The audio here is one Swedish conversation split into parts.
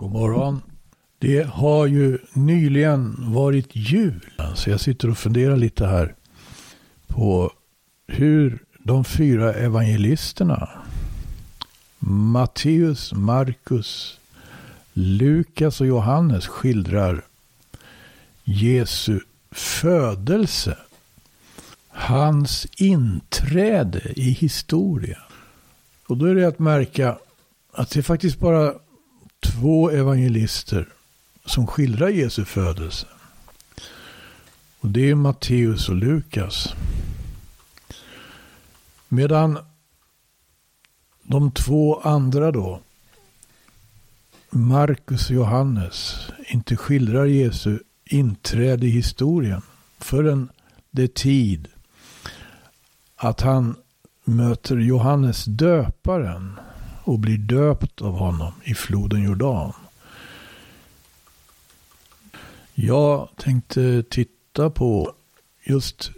God morgon. Det har ju nyligen varit jul. Så jag sitter och funderar lite här på hur de fyra evangelisterna Matteus, Markus, Lukas och Johannes skildrar Jesu födelse. Hans inträde i historien. Och då är det att märka att det är faktiskt bara två evangelister som skildrar Jesu födelse. Och det är Matteus och Lukas. Medan de två andra då, Markus och Johannes, inte skildrar Jesu inträde i historien förrän det är tid att han möter Johannes döparen och blir döpt av honom i floden Jordan. Jag tänkte titta på just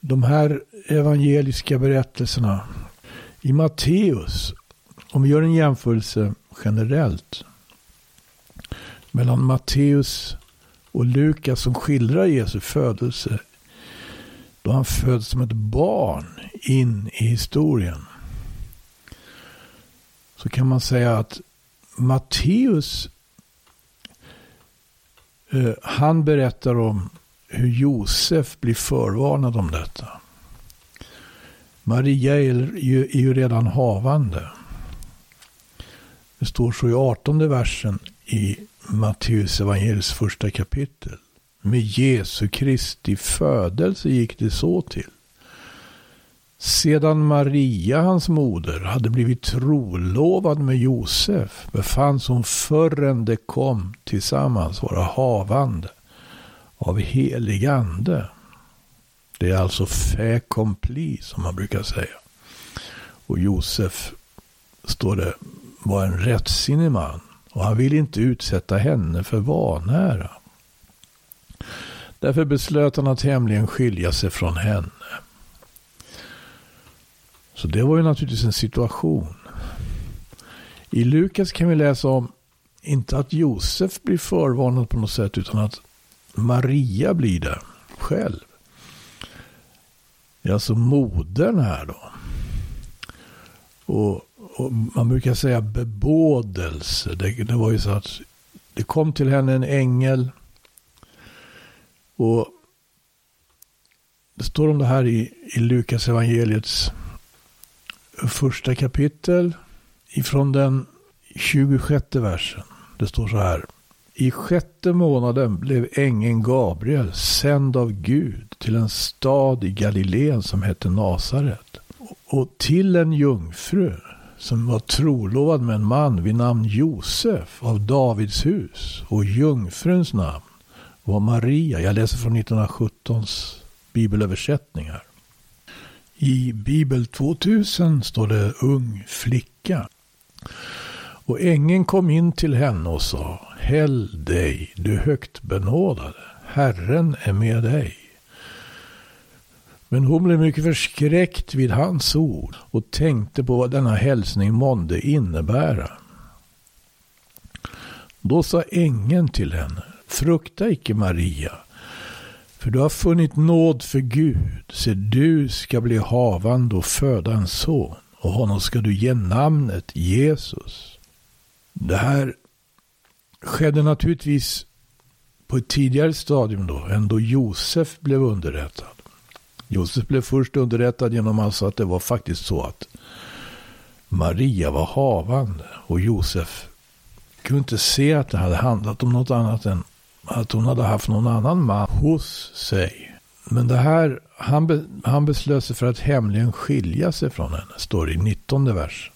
de här evangeliska berättelserna i Matteus. Om vi gör en jämförelse generellt mellan Matteus och Lukas som skildrar Jesu födelse. Då han föds som ett barn in i historien. Så kan man säga att Matteus eh, han berättar om hur Josef blir förvarnad om detta. Maria är ju, är ju redan havande. Det står så i 18 versen i Matteus evangeliets första kapitel. Med Jesu Kristi födelse gick det så till. Sedan Maria, hans moder, hade blivit trolovad med Josef befanns hon förrän de kom tillsammans vara havande av helig ande. Det är alltså fait accompli som man brukar säga. Och Josef, står det, var en rättsinnig man. Och han ville inte utsätta henne för vanära. Därför beslöt han att hemligen skilja sig från henne. Så det var ju naturligtvis en situation. I Lukas kan vi läsa om, inte att Josef blir förvarnad på något sätt, utan att Maria blir det själv. Det är alltså modern här då. Och, och man brukar säga bebådelse. Det, det, var ju så att det kom till henne en ängel. Och det står om det här i, i Lukas evangeliets första kapitel. Ifrån den 26 versen. Det står så här. I sjätte månaden blev ängeln Gabriel sänd av Gud till en stad i Galileen som hette Nasaret. Och till en jungfru som var trolovad med en man vid namn Josef av Davids hus. Och jungfruns namn var Maria. Jag läser från 1917s bibelöversättningar. I Bibel 2000 står det ung flicka. Och ängeln kom in till henne och sa Häll dig, du högt benådade. Herren är med dig. Men hon blev mycket förskräckt vid hans ord och tänkte på vad denna hälsning månde innebära. Då sa ängeln till henne, frukta icke Maria, för du har funnit nåd för Gud, se du ska bli havande och föda en son, och honom ska du ge namnet Jesus. Det här skedde naturligtvis på ett tidigare stadium då, än då Josef blev underrättad. Josef blev först underrättad genom alltså att det var faktiskt så att Maria var havande och Josef kunde inte se att det hade handlat om något annat än att hon hade haft någon annan man hos sig. Men det här, han, be, han beslöt sig för att hemligen skilja sig från henne, står det i 19 vers,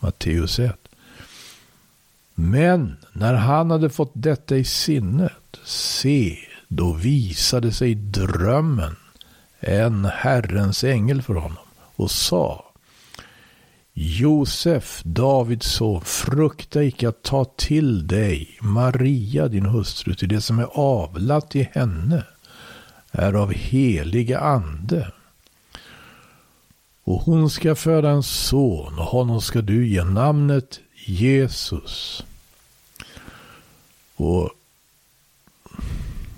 Matteus 1. Men när han hade fått detta i sinnet, se, då visade sig drömmen en Herrens ängel för honom och sa Josef, Davids son, frukta icke att ta till dig Maria, din hustru, till det som är avlat i henne är av heliga ande. Och hon ska föda en son och honom ska du ge namnet Jesus. Och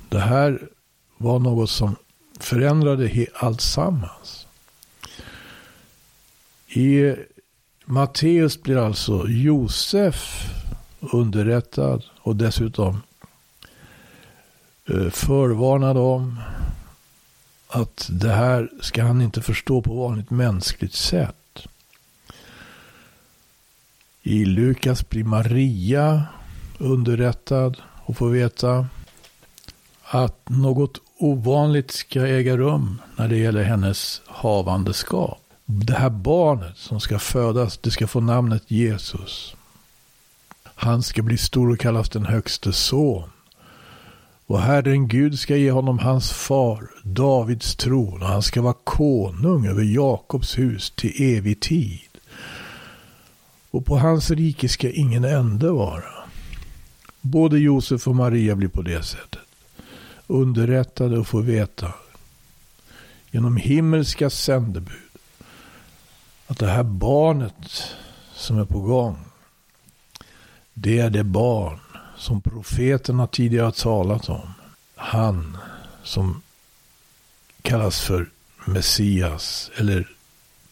det här var något som förändrade allt sammans. I Matteus blir alltså Josef underrättad och dessutom eh, förvarnad om att det här ska han inte förstå på vanligt mänskligt sätt. I Lukas blir Maria underrättad och får veta att något ovanligt ska äga rum när det gäller hennes havandeskap. Det här barnet som ska födas, det ska få namnet Jesus. Han ska bli stor och kallas den högste son. Och Herren Gud ska ge honom hans far, Davids tron, och han ska vara konung över Jakobs hus till evig tid. Och på hans rike ska ingen ände vara. Både Josef och Maria blir på det sättet underrättade och får veta genom himmelska sändebud att det här barnet som är på gång det är det barn som profeterna tidigare har talat om. Han som kallas för Messias eller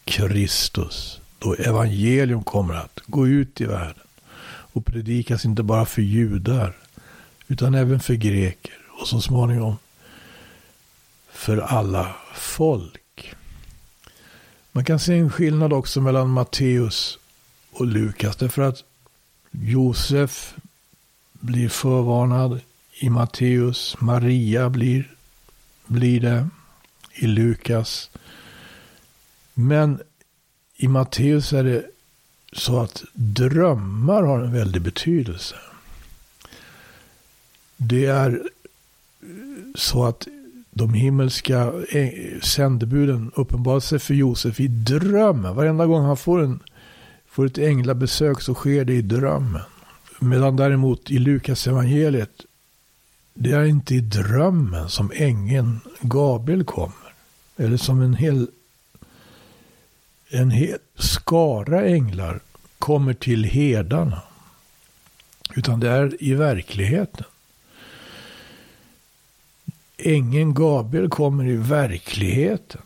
Kristus. Då evangelium kommer att gå ut i världen och predikas inte bara för judar utan även för greker och så småningom för alla folk. Man kan se en skillnad också mellan Matteus och Lukas. Därför att Josef blir förvarnad i Matteus. Maria blir, blir det i Lukas. Men i Matteus är det så att drömmar har en väldig betydelse. Det är så att de himmelska eh, sändebuden uppenbarar sig för Josef i drömmen. Varenda gång han får, en, får ett änglabesök så sker det i drömmen. Medan däremot i Lukas evangeliet det är inte i drömmen som ängeln Gabriel kommer. Eller som en hel, en hel skara änglar kommer till herdarna. Utan det är i verkligheten ängeln Gabriel kommer i verkligheten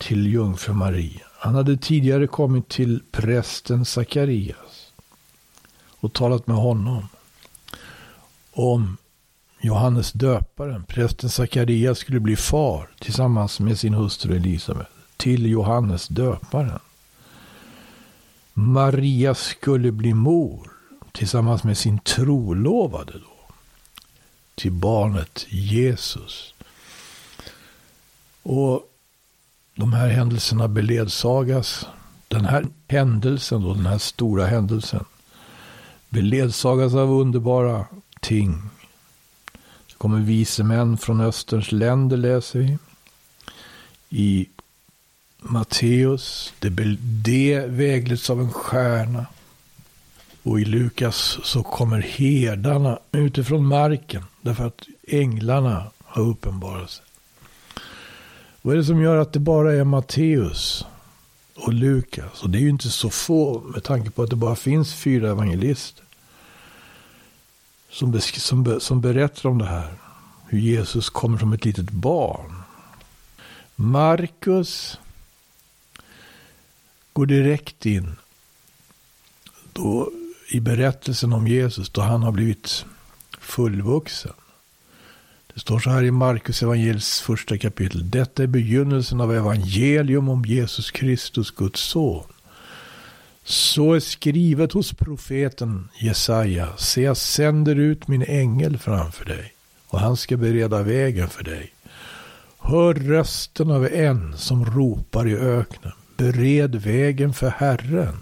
till jungfru Maria. Han hade tidigare kommit till prästen Sakarias och talat med honom om Johannes döparen. Prästen Sakarias skulle bli far tillsammans med sin hustru Elisabet till Johannes döparen. Maria skulle bli mor tillsammans med sin trolovade då till barnet Jesus. Och de här händelserna beledsagas. Den här händelsen, då, den här stora händelsen, beledsagas av underbara ting. Det kommer vise män från Österns länder, läser vi. I Matteus, det, det vägleds av en stjärna. Och i Lukas så kommer herdarna utifrån marken. Därför att änglarna har uppenbarat sig. Vad är det som gör att det bara är Matteus och Lukas? Och det är ju inte så få med tanke på att det bara finns fyra evangelister. Som, som, som berättar om det här. Hur Jesus kommer som ett litet barn. Markus går direkt in. Då i berättelsen om Jesus då han har blivit fullvuxen. Det står så här i Markus evangeliets första kapitel. Detta är begynnelsen av evangelium om Jesus Kristus, Guds son. Så är skrivet hos profeten Jesaja. Se, jag sänder ut min ängel framför dig och han ska bereda vägen för dig. Hör rösten av en som ropar i öknen. Bered vägen för Herren.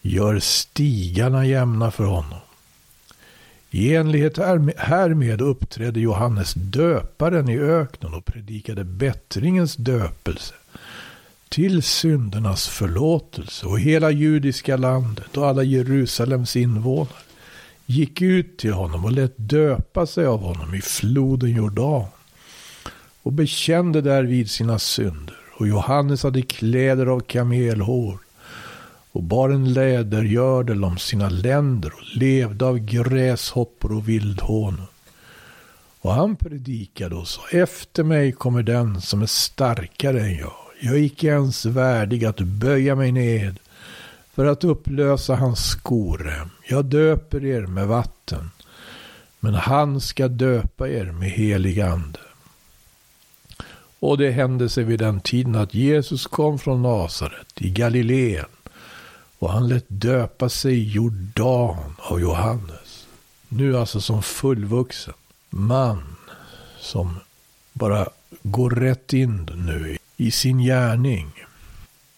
Gör stigarna jämna för honom. I enlighet härmed uppträdde Johannes döparen i öknen och predikade bättringens döpelse till syndernas förlåtelse och hela judiska landet och alla Jerusalems invånare gick ut till honom och lät döpa sig av honom i floden Jordan och bekände därvid sina synder. Och Johannes hade kläder av kamelhår och bar en lädergördel om sina länder och levde av gräshoppor och vildhonung. Och han predikade och sa, efter mig kommer den som är starkare än jag. Jag är icke ens värdig att böja mig ned för att upplösa hans skorem. Jag döper er med vatten, men han ska döpa er med helig ande. Och det hände sig vid den tiden att Jesus kom från Nasaret i Galileen och han lät döpa sig i Jordan av Johannes. Nu alltså som fullvuxen man som bara går rätt in nu i sin gärning.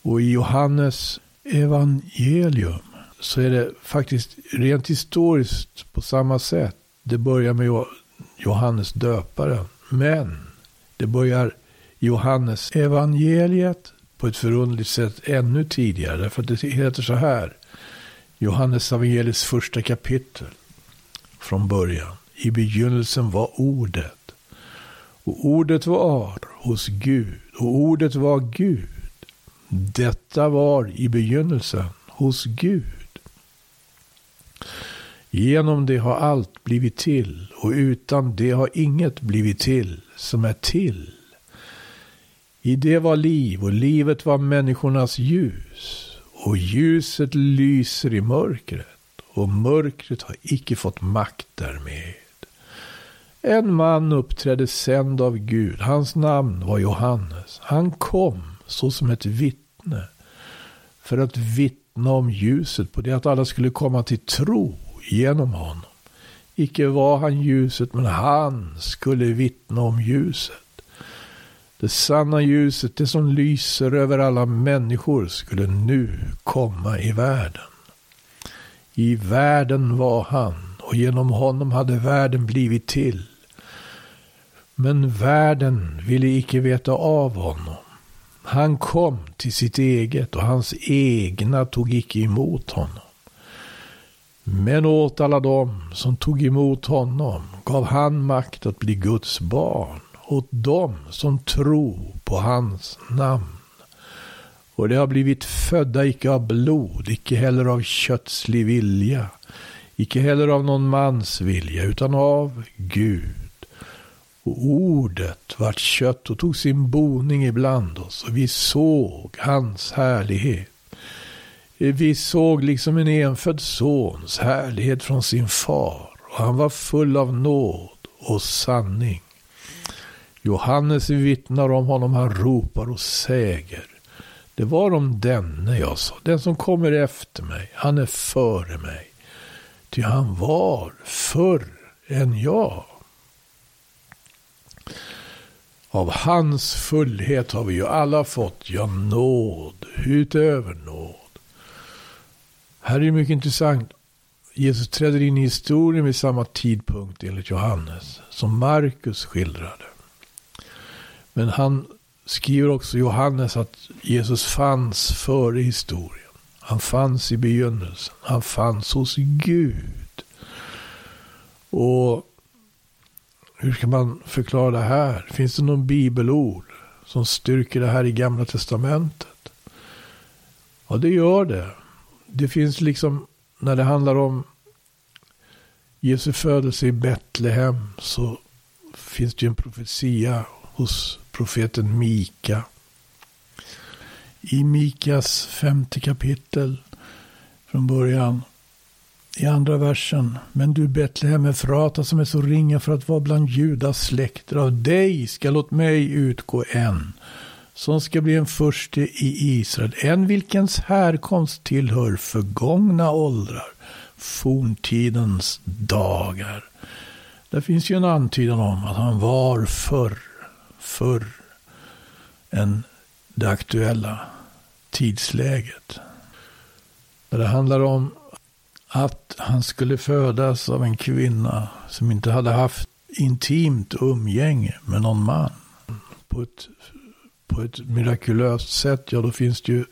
Och i Johannes evangelium så är det faktiskt rent historiskt på samma sätt. Det börjar med Johannes döparen. Men det börjar Johannes evangeliet på ett förundligt sätt ännu tidigare. Därför att det heter så här. Johannes evangeliets första kapitel från början. I begynnelsen var ordet. Och ordet var hos Gud. Och ordet var Gud. Detta var i begynnelsen hos Gud. Genom det har allt blivit till och utan det har inget blivit till som är till. I det var liv och livet var människornas ljus. Och ljuset lyser i mörkret och mörkret har icke fått makt därmed. En man uppträdde sänd av Gud. Hans namn var Johannes. Han kom såsom ett vittne för att vittna om ljuset på det att alla skulle komma till tro genom honom. Icke var han ljuset, men han skulle vittna om ljuset. Det sanna ljuset, det som lyser över alla människor, skulle nu komma i världen. I världen var han, och genom honom hade världen blivit till. Men världen ville icke veta av honom. Han kom till sitt eget och hans egna tog icke emot honom. Men åt alla dem som tog emot honom gav han makt att bli Guds barn, åt dem som tror på hans namn. Och det har blivit födda icke av blod, icke heller av kötslig vilja, icke heller av någon mans vilja, utan av Gud. Och ordet vart kött och tog sin boning ibland oss och vi såg hans härlighet. Vi såg liksom en enfödd sons härlighet från sin far och han var full av nåd och sanning. Johannes vittnar om honom, han ropar och säger. Det var om denne jag sa, den som kommer efter mig, han är före mig. Ty han var förr än jag. Av hans fullhet har vi ju alla fått, ja nåd utöver nåd. Här är det mycket intressant. Jesus träder in i historien vid samma tidpunkt enligt Johannes som Markus skildrade. Men han skriver också Johannes att Jesus fanns före historien. Han fanns i begynnelsen. Han fanns hos Gud. Och hur ska man förklara det här? Finns det någon bibelord som styrker det här i Gamla Testamentet? Ja, det gör det. Det finns liksom, när det handlar om Jesu födelse i Betlehem så finns det ju en profetia hos profeten Mika. I Mikas femte kapitel från början i andra versen. Men du Betlehem Efrata som är så ringa för att vara bland Judas släkter. Av dig ska låt mig utgå en. Som ska bli en förste i Israel. En vilkens härkomst tillhör förgångna åldrar. Forntidens dagar. Där finns ju en antydan om att han var förr. Förr än det aktuella tidsläget. När det handlar om att han skulle födas av en kvinna som inte hade haft intimt umgänge med någon man på ett, på ett mirakulöst sätt, ja då finns det ju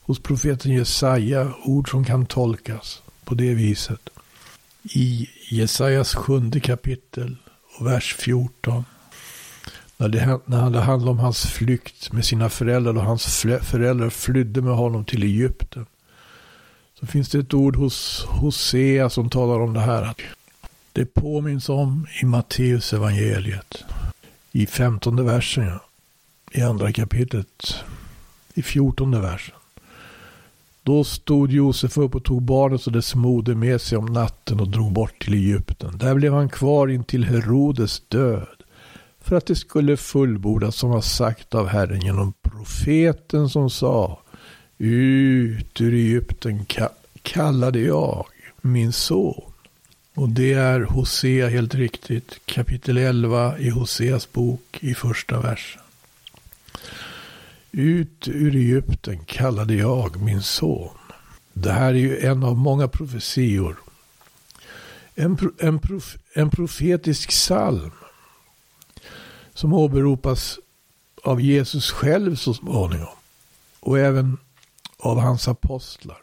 hos profeten Jesaja ord som kan tolkas på det viset. I Jesajas sjunde kapitel och vers 14. När det, när det handlar om hans flykt med sina föräldrar och hans föräldrar flydde med honom till Egypten. så finns det ett ord hos Hosea som talar om det här. Det påminns om i Matteus evangeliet i femtonde versen, ja. i andra kapitlet, i fjortonde versen. Då stod Josef upp och tog barnet och dess moder med sig om natten och drog bort till Egypten. Där blev han kvar intill Herodes död för att det skulle fullbordas som var sagt av Herren genom profeten som sa Ut ur Egypten kallade jag min son. Och det är Hosea helt riktigt, kapitel 11 i Hoseas bok i första versen. Ut ur Egypten kallade jag min son. Det här är ju en av många profetior. En, en, prof, en profetisk psalm som åberopas av Jesus själv så småningom. Och även av hans apostlar.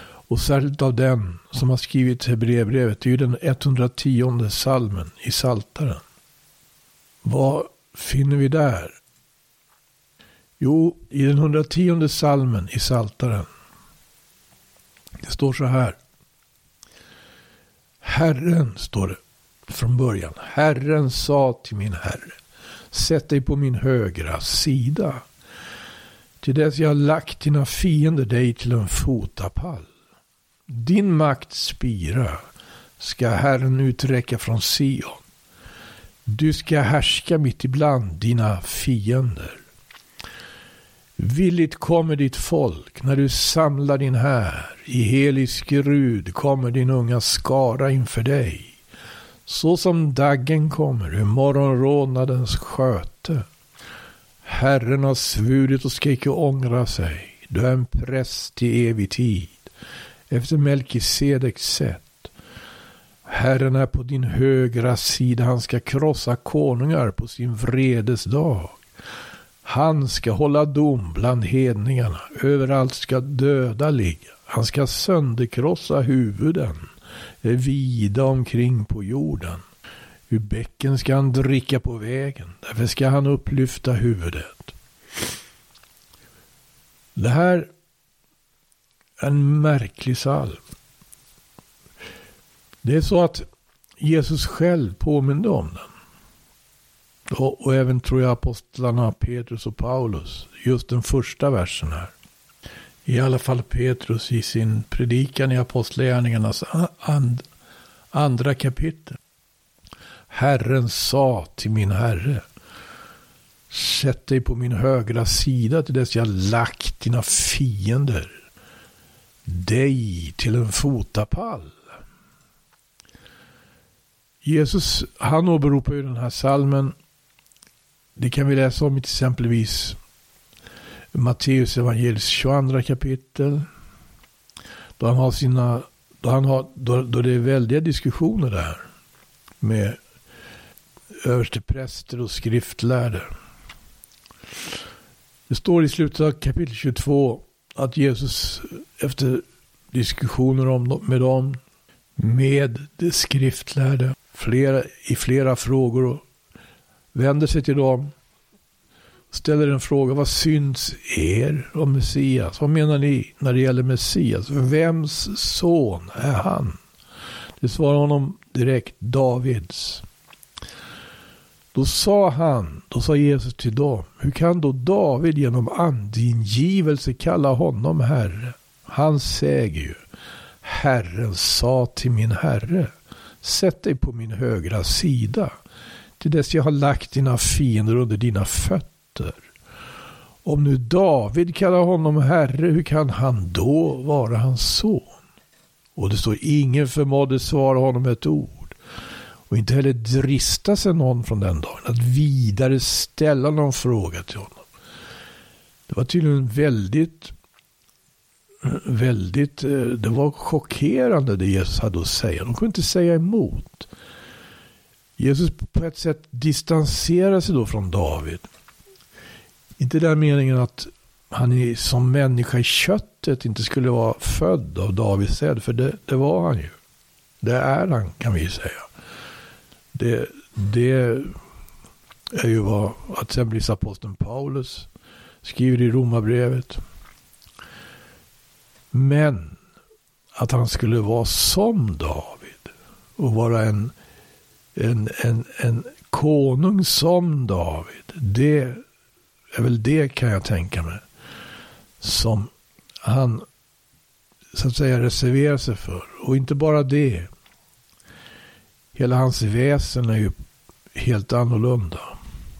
Och särskilt av den som har skrivit Hebreerbrevet. Det är ju den 110 salmen i Saltaren. Vad finner vi där? Jo, i den 110 salmen i Saltaren. Det står så här. Herren, står det från början. Herren sa till min herre. Sätt dig på min högra sida. Till dess jag lagt dina fiender dig till en fotapall. Din makt spira ska Herren uträcka från Sion. Du ska härska mitt ibland dina fiender. Villigt kommer ditt folk när du samlar din här. I helig skrud kommer din unga skara inför dig. Så som daggen kommer ur morgonrodnadens sköte. Herren har svurit och ska icke ångra sig. Du är en präst i evig tid efter Melkisedeks sätt. Herren är på din högra sida, han ska krossa konungar på sin vredes dag. Han ska hålla dom bland hedningarna, överallt ska döda ligga. Han ska sönderkrossa huvuden, är vida omkring på jorden. Ur bäcken ska han dricka på vägen, därför ska han upplyfta huvudet. Det här är en märklig psalm. Det är så att Jesus själv påminde om den. Och, och, även tror jag apostlarna Petrus och Paulus. Just den första versen här. I alla fall Petrus i sin predikan i Apostlagärningarnas and, andra kapitel. Herren sa till min herre. Sätt dig på min högra sida till dess jag lagt dina fiender dig till en fotapall. Jesus, han åberopar ju den här salmen. Det kan vi läsa om i till exempelvis Matteus evangelis 22 kapitel. Då han har sina, då han har, då, då det är väldiga diskussioner där. Med överstepräster och skriftlärde. Det står i slutet av kapitel 22 att Jesus efter diskussioner om, med dem, med det skriftlärde, flera, i flera frågor, och vänder sig till dem, ställer en fråga, vad syns er om Messias? Vad menar ni när det gäller Messias? Vems son är han? Det svarar honom direkt, Davids. Då sa han, då sa Jesus till dem, hur kan då David genom andingivelse kalla honom Herre? Han säger ju, Herren sa till min Herre, sätt dig på min högra sida, till dess jag har lagt dina fiender under dina fötter. Om nu David kallar honom Herre, hur kan han då vara hans son? Och det står ingen förmådde svara honom ett ord. Och inte heller drista sig någon från den dagen att vidare ställa någon fråga till honom. Det var tydligen väldigt, väldigt, eh, det var chockerande det Jesus hade att säga. De kunde inte säga emot. Jesus på ett sätt distanserar sig då från David. Inte den meningen att han är som människa i köttet inte skulle vara född av Davids säd, för det, det var han ju. Det är han kan vi säga. Det, det är ju vad att exempelvis aposteln Paulus skriver i Romarbrevet. Men att han skulle vara som David och vara en, en, en, en konung som David. Det är väl det kan jag tänka mig. Som han så att säga reserverar sig för. Och inte bara det. Hela hans väsen är ju helt annorlunda.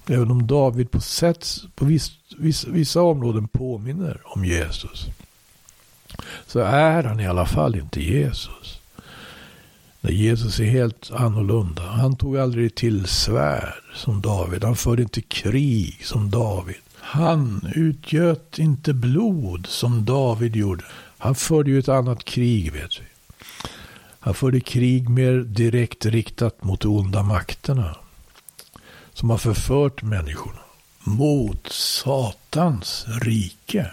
Även om David på, sätt, på viss, viss, vissa områden påminner om Jesus. Så är han i alla fall inte Jesus. När Jesus är helt annorlunda. Han tog aldrig till svärd som David. Han förde inte krig som David. Han utgöt inte blod som David gjorde. Han förde ju ett annat krig vet vi. Han förde krig mer direkt riktat mot de onda makterna. Som har förfört människorna. Mot Satans rike.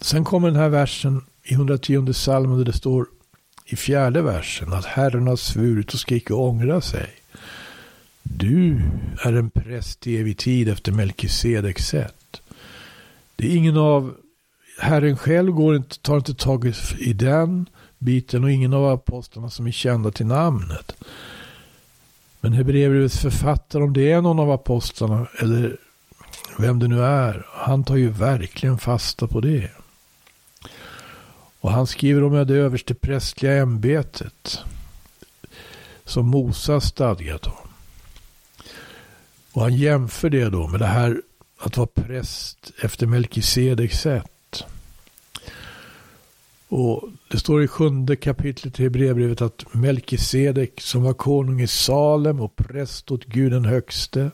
Sen kommer den här versen i 110 salmen där det står i fjärde versen att Herren har svurit och ska icke ångra sig. Du är en präst i evig tid efter Melkisedeks sätt. Det är ingen av Herren själv går inte, tar inte tag i den biten och ingen av apostlarna som är kända till namnet. Men Hebreerbrevets författare, om det är någon av apostlarna eller vem det nu är, han tar ju verkligen fasta på det. Och han skriver om det överste prästliga ämbetet som Moses stadgat om. Och han jämför det då med det här att vara präst efter Melkisedeks sätt. Och det står i sjunde kapitlet i Hebreerbrevet att Melkisedek som var konung i Salem och präst åt Gud den högste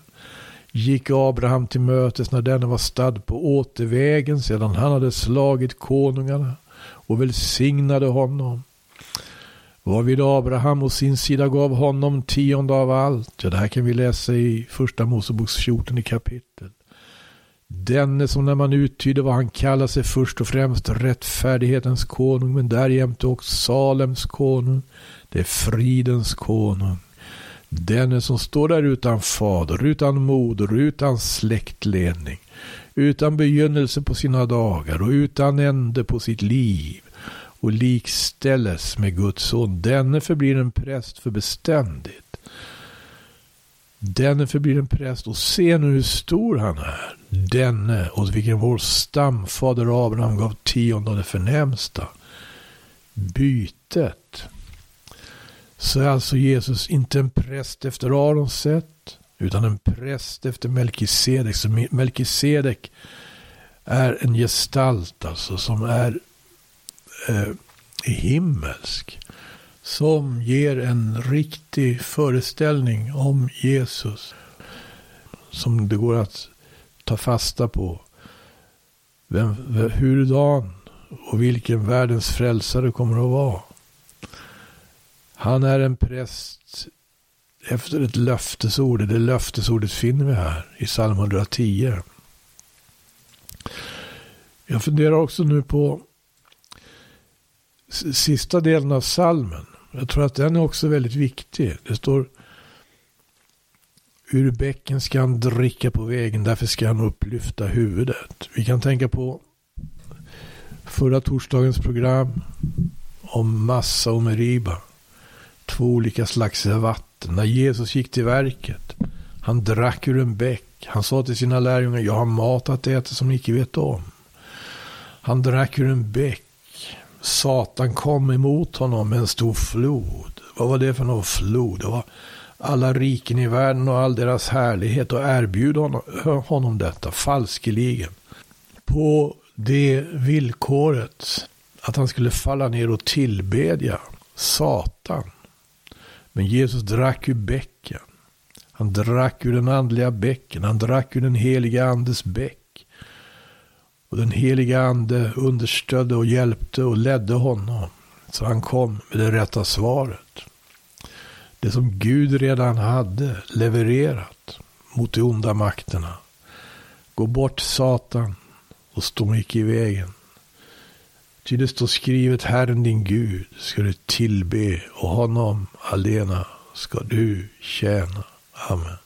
gick Abraham till mötes när denne var stadd på återvägen sedan han hade slagit konungarna och välsignade honom. Varvid Abraham å sin sida gav honom tionde av allt. Ja, det här kan vi läsa i första Moseboks 14 kapitel. Denne som när man uttyder vad han kallar sig först och främst rättfärdighetens konung, men därjämte också Salems konung. Det är fridens konung. Denne som står där utan fader, utan moder, utan släktledning, utan begynnelse på sina dagar och utan ände på sitt liv och likställes med Guds son. Denne förblir en präst för beständigt. Denne förblir en präst och se nu hur stor han är. Denne åt vilken vår stamfader Abraham gav tionde av det förnämsta. Bytet. Så är alltså Jesus inte en präst efter Arons sätt. Utan en präst efter Melkisedek. Så Melkisedek är en gestalt alltså som är eh, himmelsk. Som ger en riktig föreställning om Jesus. Som det går att ta fasta på. Vem, hurdan och vilken världens frälsare kommer att vara. Han är en präst efter ett löftesord. Det löftesordet finner vi här i psalm 110. Jag funderar också nu på sista delen av salmen. Jag tror att den är också väldigt viktig. Det står Ur bäcken ska han dricka på vägen, därför ska han upplyfta huvudet. Vi kan tänka på förra torsdagens program om Massa och Meriba. Två olika slags vatten. När Jesus gick till verket. Han drack ur en bäck. Han sa till sina lärjungar, jag har mat att äta som ni icke vet om. Han drack ur en bäck. Satan kom emot honom med en stor flod. Vad var det för någon flod? Det var alla riken i världen och all deras härlighet och erbjuda honom, honom detta falskeligen. På det villkoret att han skulle falla ner och tillbedja Satan. Men Jesus drack ur bäcken. Han drack ur den andliga bäcken. Han drack ur den heliga andes bäck. Och den heliga ande understödde och hjälpte och ledde honom. Så han kom med det rätta svaret. Det som Gud redan hade levererat mot de onda makterna. Gå bort Satan och stå icke i vägen. Ty det står skrivet Herren din Gud ska du tillbe och honom alena ska du tjäna. Amen.